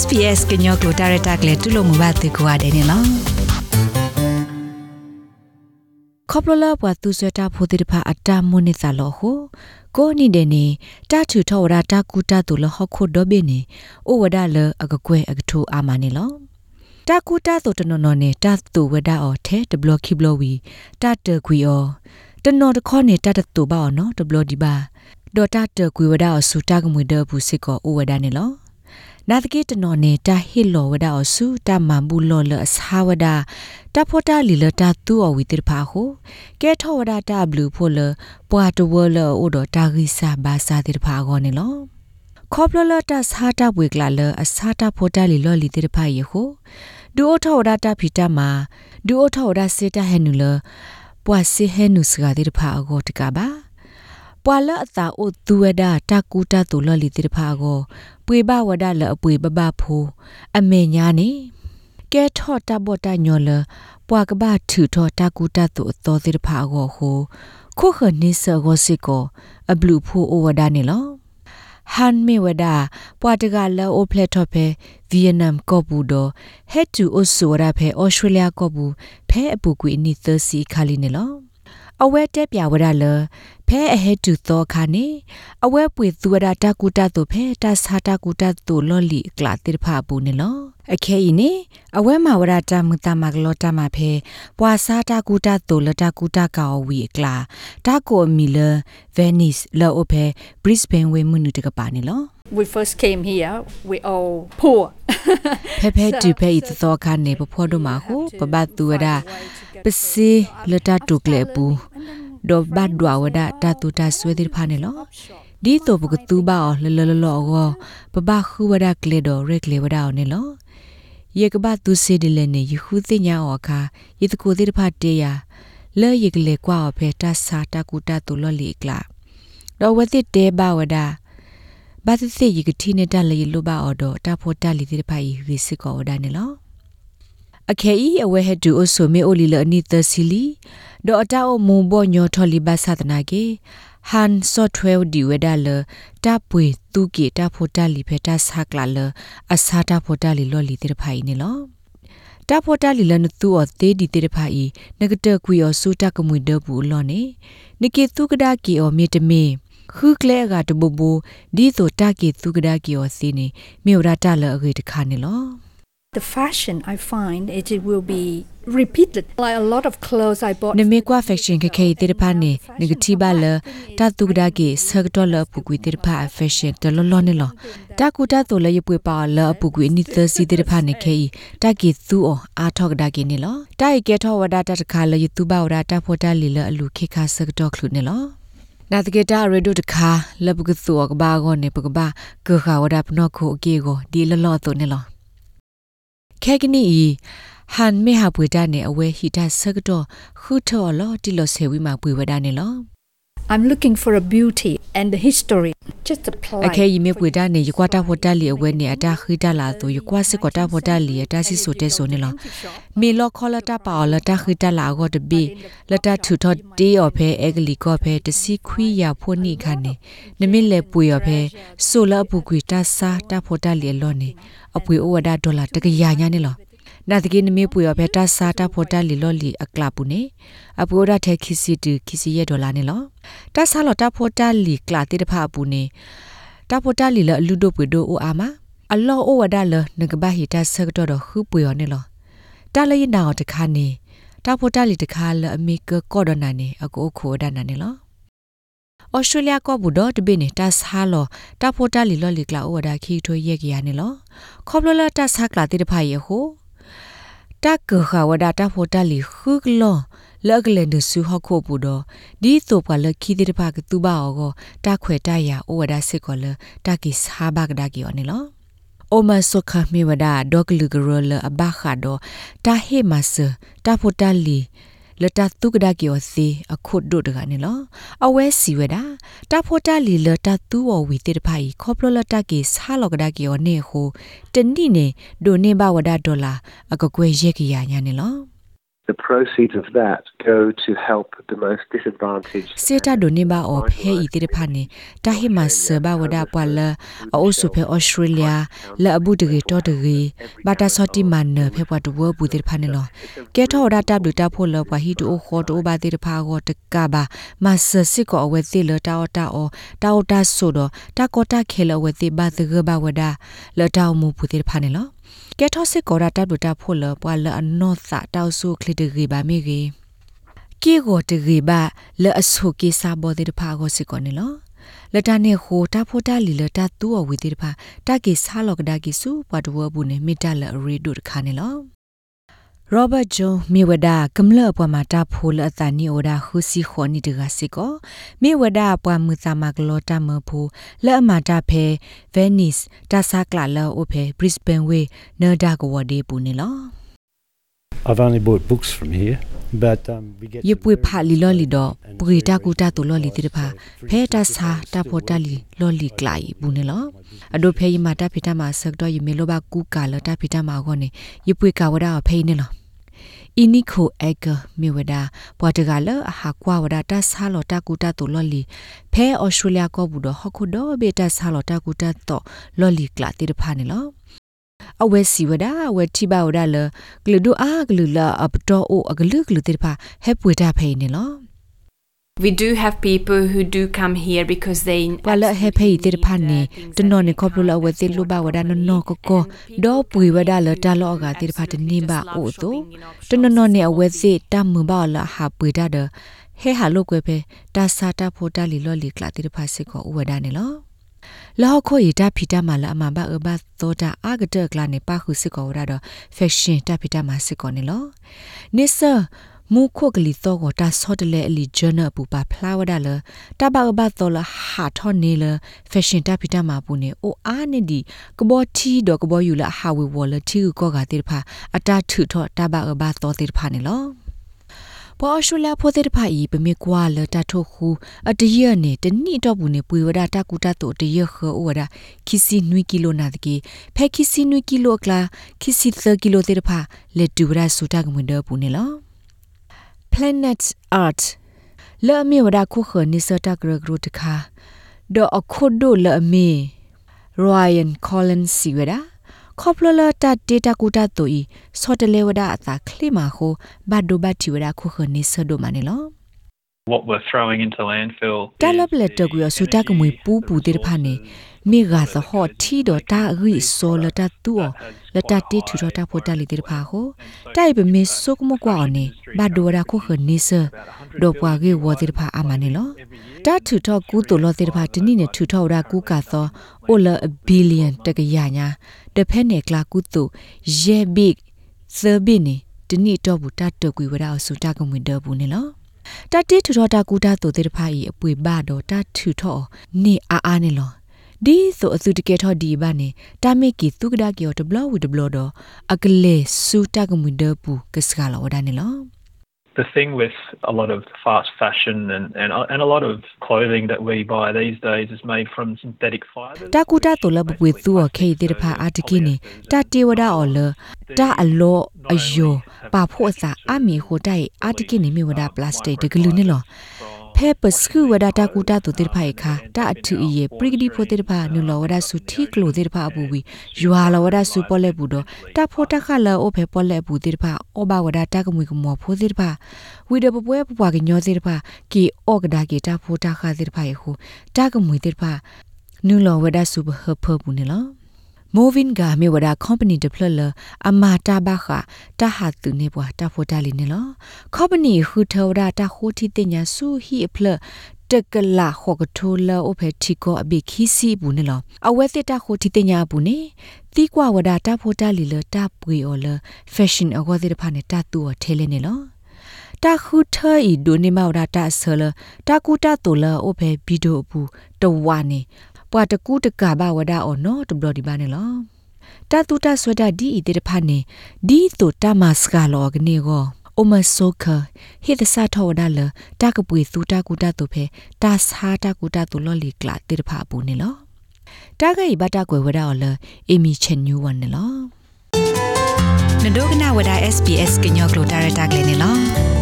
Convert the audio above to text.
SPS ကညောကိုဒါရတာကလေးတူလို့မဘာတေကွာတယ်နော်ခေါပလလဘွာသူဆွတာဖိုတိတဖာအတာမွနိသလောဟုကိုနိဒေနေတာထူထောရာတာကူတာတူလဟခုဒဘိနေဩဝဒလအကကွဲအကထူအာမနေလောတာကူတာတူတနော်နော်နေတာတူဝဒအော်ထဲဒဘလခိဘလဝီတာတကွီအောတနော်တခေါနေတာတတူပါအော်နော်ဒဘလဒီပါဒေါ်တာတကွီဝဒအော်စူတာကမွေဒဘူးစစ်ကောဩဝဒနေလော နာတကေတနော်နေတာဟီလောဝဒအော်စုတာမန်ဘူးလောလအစာဝဒတာဖောတာလီလတာတူအဝီတိဖာဟုကဲထောဝဒတာဘလူဖိုလပွာတဝလောအိုဒတာဂိစာဘာစာတိဖာဂောနေလောခေါပလလတာစာတာပွေကလာလအစာတာဖောတာလီလောလီတိဖာယေဟုဒူအိုထောဝဒတာဖီတာမာဒူအိုထောဝဒစေတာဟဲနူလပွာစီဟဲနူစဂါတိဖာအဂောတကပါ ပွာလအတာအိုသူဝဒတာကူတာတူလောလီတိဖာကိုပွေဘဝဒလအပွေဘဘဖိုအမေညာနေကဲထော့တဘောတညောလပွာကဘာထူထော့တကူတတူအတော်တိဖာကိုဟိုခုခနိစကိုစစ်ကိုအဘလူဖိုအိုဝဒနေလောဟန်မေဝဒပွာတကလောအိုဖလက်ထော့ဖဲဗီယက်နမ်ကော့ဘူးတော့ဟက်တူအိုဆိုရဖဲဩစတြေးလျကော့ဘူးဖဲအပူကွေနီသစီခါလီနေလော အဝဲတက်ပြဝရလဖဲအဟဲတူသောခါနေအဝဲပွေသူဝရတကူတတုဖဲတဆာတကူတတုလော်လီကလာတိဖာပူနေလောအခဲဤနေအဝဲမဝရတမတမကလောတမဖဲပွာစာတကူတတုလတကူတကောဝီကလာတကိုမီလဗဲနီစ်လောအိုဖဲဘရစ်ဘန်ဝေမွနုတကပါနေလော we first came here we all poor ဖဲဖဲတူဖဲဤသောခါနေပဖောတို့မှာဟုပဘတူဝဒပစီလတတုကလေပူ ဒေါ်ဘတ်ဒွာဝဒတာတူတာဆွေးတိဖာနေလောဒီတော့ဘကတူပါလလလလောကိုပပခုဝဒကလေဒိုရက်လေဝဒအောင်နေလောယေကဘသူစီဒီလေနေယခုသိညာောခါယေတကိုတိဖာတေယာလဲယေကလေကွာဖေတာစာတာကူတာတူလောလီကလာတော့ဝတိတေဘဝဒဘာသစီယေကတိနေတလေလောပါအော်တော့တာဖို့တလီတိဖာယီဝီစစ်ကောဝဒနေလော အခဲဤအဝဲဟက်တူအဆိုမေအိုလီလအနိသစီလီဒေါ်တာအိုမူဘောညောထော်လီဘတ်သဒနာကေဟန်ဆော့ထွဲဒီဝဲဒါလတာပွေသူကေတာဖိုတာလီဖက်တာဆာကလာလအစာတာဖိုတာလီလော်လီတေဖိုင်နေလောတာဖိုတာလီလနသူအသေးဒီတေဖိုင်နဂတကွီအောဆူတာကမွေဒဘူးလော်နေနိကေသူကဒါကီအောမြေတမေခုကလေကတဘူဘူဒီဆိုတာကေသူကဒါကီအောစီနေမြေရတာလအဂေတခါနေလော The fashion I find it, it will be repeated like a lot of clothes I bought နမေကွာ fashion ခခေတေတဖာနေ negative လတာတုကဒါကေဆကတော့လပူကွေတေတဖာ fashion တလောလောနေလောတာကူတာတိုလရပွေပါလပူကွေနိသစီတေတဖာနေခေတာကေသူအောအာထောကဒါကေနေလောတာကေကေထောဝဒတာတခါလယတူဘဝဒတာဖောတာလီလအလူခေခါဆကတော့ခလုနေလောနာတကေတာရေဒိုတခါလပကသူကဘာဂောနေပကဘာကခါဝဒပနောခိုအကေကိုဒီလလောတုန်နေလော ခဲကနီဟန်မေဟာပွေတာနေအဝဲဟီတာဆကတော့ခုထော်လော်တီလော်ဆေဝီမှာပွေဝဒနေလော I'm looking for a beauty and the history just apply အခဲယီမေပွေတာနေယကွာတာဖော်တာလီအဝဲနေအတာခိတာလာသူယကွာစစ်ကွာတာဖော်တာလီအတာစီဆိုတဲ့ဆိုနေလောမေလောခေါ်လတာပါလတာခိတာလာကိုတဘီလတာထူထော်တေးော်ဖဲအဂလီကောဖဲတစီခွီယာဖိုနိခါနေနမစ်လေပွေော်ဖဲဆိုလအပူကွေတာစာတာဖော်တာလီလောနေအပွေဩဝဒဒေါ်လာတကရညာနေလော နာတကိနမေပွေဘက်တာစာတာဖော်တာလီလော်လီအကလာပူနေအပူရတဲ့ခီစီတူခီစီရဲ့ဒေါ်လာနေလောတာဆာလော်တာဖော်တာလီကလာတိတဖာပူနေတာဖော်တာလီလလူဒိုပွေဒိုအိုအာမအလောဩဝဒလနကဘဟီတာဆကတော့တော့ခူပွေရောနေလောတာလီနာတခါနေတာဖော်တာလီတခါလအမေကကော်ဒနာနေအကိုခိုဒနာနေလောဩစတြေးလျကဘူတော့တပိနေတာဆာလောတာဖိုတာလီလော်လီကလာဩဝဒါခီထွေးရက်ကြရနေလောခေါပလလတာဆာကလာတိတဖာယေဟို တာကခဝဒတာဖိုတာလီခုကလောလကလန်ဒဆူဟခုပူတော့ဒီဆိုပလခီတိတပါကတူပါအောကိုတာခွေတရအိုဝဒစစ်ကောလတာကိစာဘကဒါကီယောနေလောအိုမဆုခမီဝဒဒေါကလူဂရလအဘခါဒတာဟေမဆတာဖိုတာလီ လတတုကဒါကီယောစီအခုဒုဒကနေလောအဝဲစီဝဒါတာဖိုတာလီလတတူဝဝီတေတဖိုင်ခေါပလလတကီဆာလောကဒါကီယောနေဟိုတနိနေဒိုနေဘဝဒါဒေါ်လာအကကွဲရက်ကီယာညာနေလော The proceeds of that go to help the most disadvantaged. စေတာဒိုနေဘာအော်ဖဲဤတိဖာနေတာဟိမဆဘာဝဒပွာလအိုဆုဖဲဩစတြေးလျလာအဘူတဂီတော်တဂီဘာတာဆော့တီမန်နဖဲပွားတဝဘူတိဖာနေလောကဲထော်ဒါတပ်ဒူတာဖိုလပွာဟီတူခေါ်တိုဘာတိဖာကိုတကဘာမဆစစ်ကို အဝဲတိလတာအော်တာအော်တာအော်တာဆိုတော့တာကောတာခဲလဝဲတိဘာတဂဘာဝဒါလတာမူဘူတိဖာနေလောကဲထောစစ်ကောရာတပ်ဒူတာဖိုလပွာလအနောသတောက်ဆုခလီတဂီဘာမေဂီကီကိုတဂီဘာလဲအဆုကေစာဘောတိဖာကိုစစ်ကောနေလောလတနေခိုတာဖိုတာလီလတာတူအဝီတိဖာတာကေဆာလောကဒါကေစုပွားတဝဘူးနေမိတလရီဒုတ်ခါနေလော ရောဘတ်ဂျွန်မြေဝဒကမ္လပွားမာတာဖိုလအတနီအိုဒါခုစီခေါနီတကစီကိုမြေဝဒပွားမှုသမကလောတာမဖူလဲအမာတာဖဲဗဲနစ်တာဆာကလာလောအိုဖဲဘရစ်ဘန်ဝေနော်ဒါကဝဒီပူနေလော I've only bought books from here, but um, we get ယ some ပွေ very ဖာလီလော်လီတော့ and ပဂီတာကူတာတူလော်လီတိတဖာဖဲတာစာတာပေါ်တာလီလော်လီကလိုက်ဘူးနေလောအဒိုဖဲယမတာဖိတာမှာဆက်တော့ယမေလိုဘကူကာလတာဖိတာမှာကောနေယပွေကဝဒါဖဲနေလော အီနီခိုအက်ကမြေဝဒါပွာတကလအဟာကွာဝဒါတာဆာလောတာကူတာတူလော်လီဖဲအော်စတြေးလျကောဘူးတော့ဟခုတော့ဘေတာဆာလောတာကူတာတော့လော်လီကလာတိတဖာနေလောအဝဲစီဝဒအဝဲတိဘဝဒလဂလူဒူအာဂလူလာအပတော်အိုအဂလူဂလူတိဖာဟက်ပွေတာဖေးနေလော We do have people who do come here because they ဝါလဟေဖေးတိဖာနေတနော်နေခေါပလိုလအဝဲတိလူဘဝဒနနောကကောဒေါ်ပွေဝဒလတာလောကတိဖာတနေပါအိုတိုတနော်နော်နေအဝဲတိတမ္မဘလဟာပွေတာဒဟေဟာလုကွယ်ဖေတာစာတာဖိုတာလီလောလီကလာတိဖာစစ်ကောဥဝဒနေလောလောခိုရီတာဖီတာမလာအမဘာအဘသောတာအာဂတကလာနေပါခုစစ်ကောရတော့ဖက်ရှင်တာဖီတာမစစ်ကောနေလောနိဆာ မူခုကလီတော့ကိုတာဆော့တလေအလီဂျာနာပူပါဖလာဝဒါလတဘာဘတော်လဟာထောနေလဖက်ရှင်တာဖီတာမပူနေအိုအားနေဒီကဘောတီတော့ကဘောယူလာဟာဝေဝလတီကိုကတိဖာအတာထုထောတဘာဘတော်တိဖာနေလောပေါ်အရှူလာဖိုတဲ့ဖာဤပမေကွာလတထုတ်ခုအတရနဲ့တနိတော့ဘူးနေပွေဝဒတာကူတာတို့တရခောဝဒခီစီနွီကီလိုနာတကေဖဲခီစီနွီကီလိုကလာခီစီ30ကီလိုတဲ့ဖာလက်တူရဆူတာကမွန်ဒဘူးနေလော planet art လဲ့မေဝဒခုခနိစတာဂရဂရုတခါဒေါ်အခုဒိုလဲ့မေ Ryan Collins စီဝဒခေါပလလတာဒေတာကူတာတူဤစောတလေဝဒအသာခလိမာခိုဘတ်ဒိုဘတ်တီဝဒခုခနိစဒိုမနေလော what we're throwing into landfill တာလပလက်တကူရဆူတာက မွေပူပူတေဖာနေမိဂါသဟောထီဒတာရီဆိုလတာတူလတာတီထူရတာဖိုတာလီတေဖာဟိုတိုင်ပမေဆုကမကွာနေဘဒိုရာခုခနိစဒေါ်ပွားကေဝတေဖာအမနေလောတာထူထောကူတူလောတေဖာတနိနေထူထောရာကူကာသောအိုလာဘီလီယံတကရညာတဖက်နေကလာကူတူယေဘိသဘိနေတနိတော့ဘူးတတ်တကွေဝရအဆူတာကမွေဒဘူးနေလောတတိထူထောတာကူတာတူတေတဖာဤအပွေဘတော့တထူထောနေအားအားနေလော ဒီဆိုအစုတကယ်ထောဒီဘာနေတာမေကီသူကဒါကီယောတဘလဝဒဘလတော့အကလေစူတာကမွေဒပူကစကလာဝဒနေလော the thing with a lot of fast fashion and, and and a lot of clothing that we buy these days is made from synthetic fibers တာကူတာတိုလဘပွေသူအခေတေတဖာအာတကိနေတာတေဝဒအော်လတာအလောအယောပါ ဖို့အစာအမီဟိုတိုင်အာတကိနေမြဝဒပလတ်စတစ်တကလူနေလောဖဲပစကူဝဒတာကူတာတိုတေတဖိုင်ခါတာအထူအေပရိဂဒီဖိုတေတဖာနူလောဝဒဆုတီကလိုတေတဖာအပူဝီယွာလောဝဒဆုပေါ်လက်ဘူးတော့တာဖိုတာခလာအိုဖဲပေါ်လက်ဘူးတေတဖာအောဘဝဒတာကမွေကမောဖိုတေတဖာဝီဒပပွဲပပွားကညောတေတဖာကီအောကဒါကီတာဖိုတာခါတေတဖာယခုတာကမွေတေတဖာနူလောဝဒဆုဘဟဖဘူးနေလော Movin ga me wada company deployer ama ta ba kha ta ha tu ne bwa ta pho ta li ne lo company hu thawda ta ho thi te nya su hi apl တကလာခေါကထိုလာအိုဖက်တီကိုအဘိခီစီဘူးနေလောအဝဲစစ်တာခိုတီတညာဘူးနေတီကွာဝဒတာဖိုတာလီလတာပွေအော်လဖက်ရှင်အကောဒီဖာနေတာတူထဲလဲနေလောတာခုထာဤဒိုနေမောဒါတာဆလတာကူတာတိုလာအိုဖက်ဗီဒီယိုဘူးတဝါနေ ပွာတကူတကဘာဝဒါအော်နော်တဘလဒီဘာနေလောတာတူတာဆွဒဒီဤတေတဖာနေဒီတိုတာမတ်စကလောကနေကိုအမဆိုခဟိတစာထောဒါလတာကပွေသူတာကူတာတုဖေတာစာတာကူတာတုလောလီကလာတေတဖာဘူးနေလောတာဂိဘတာကွယ်ဝဒါအော်လအီမီချန်ညူဝန်နေလောနဒိုကနာဝဒ SPS ကညောကလိုတာရတာကလေးနေလော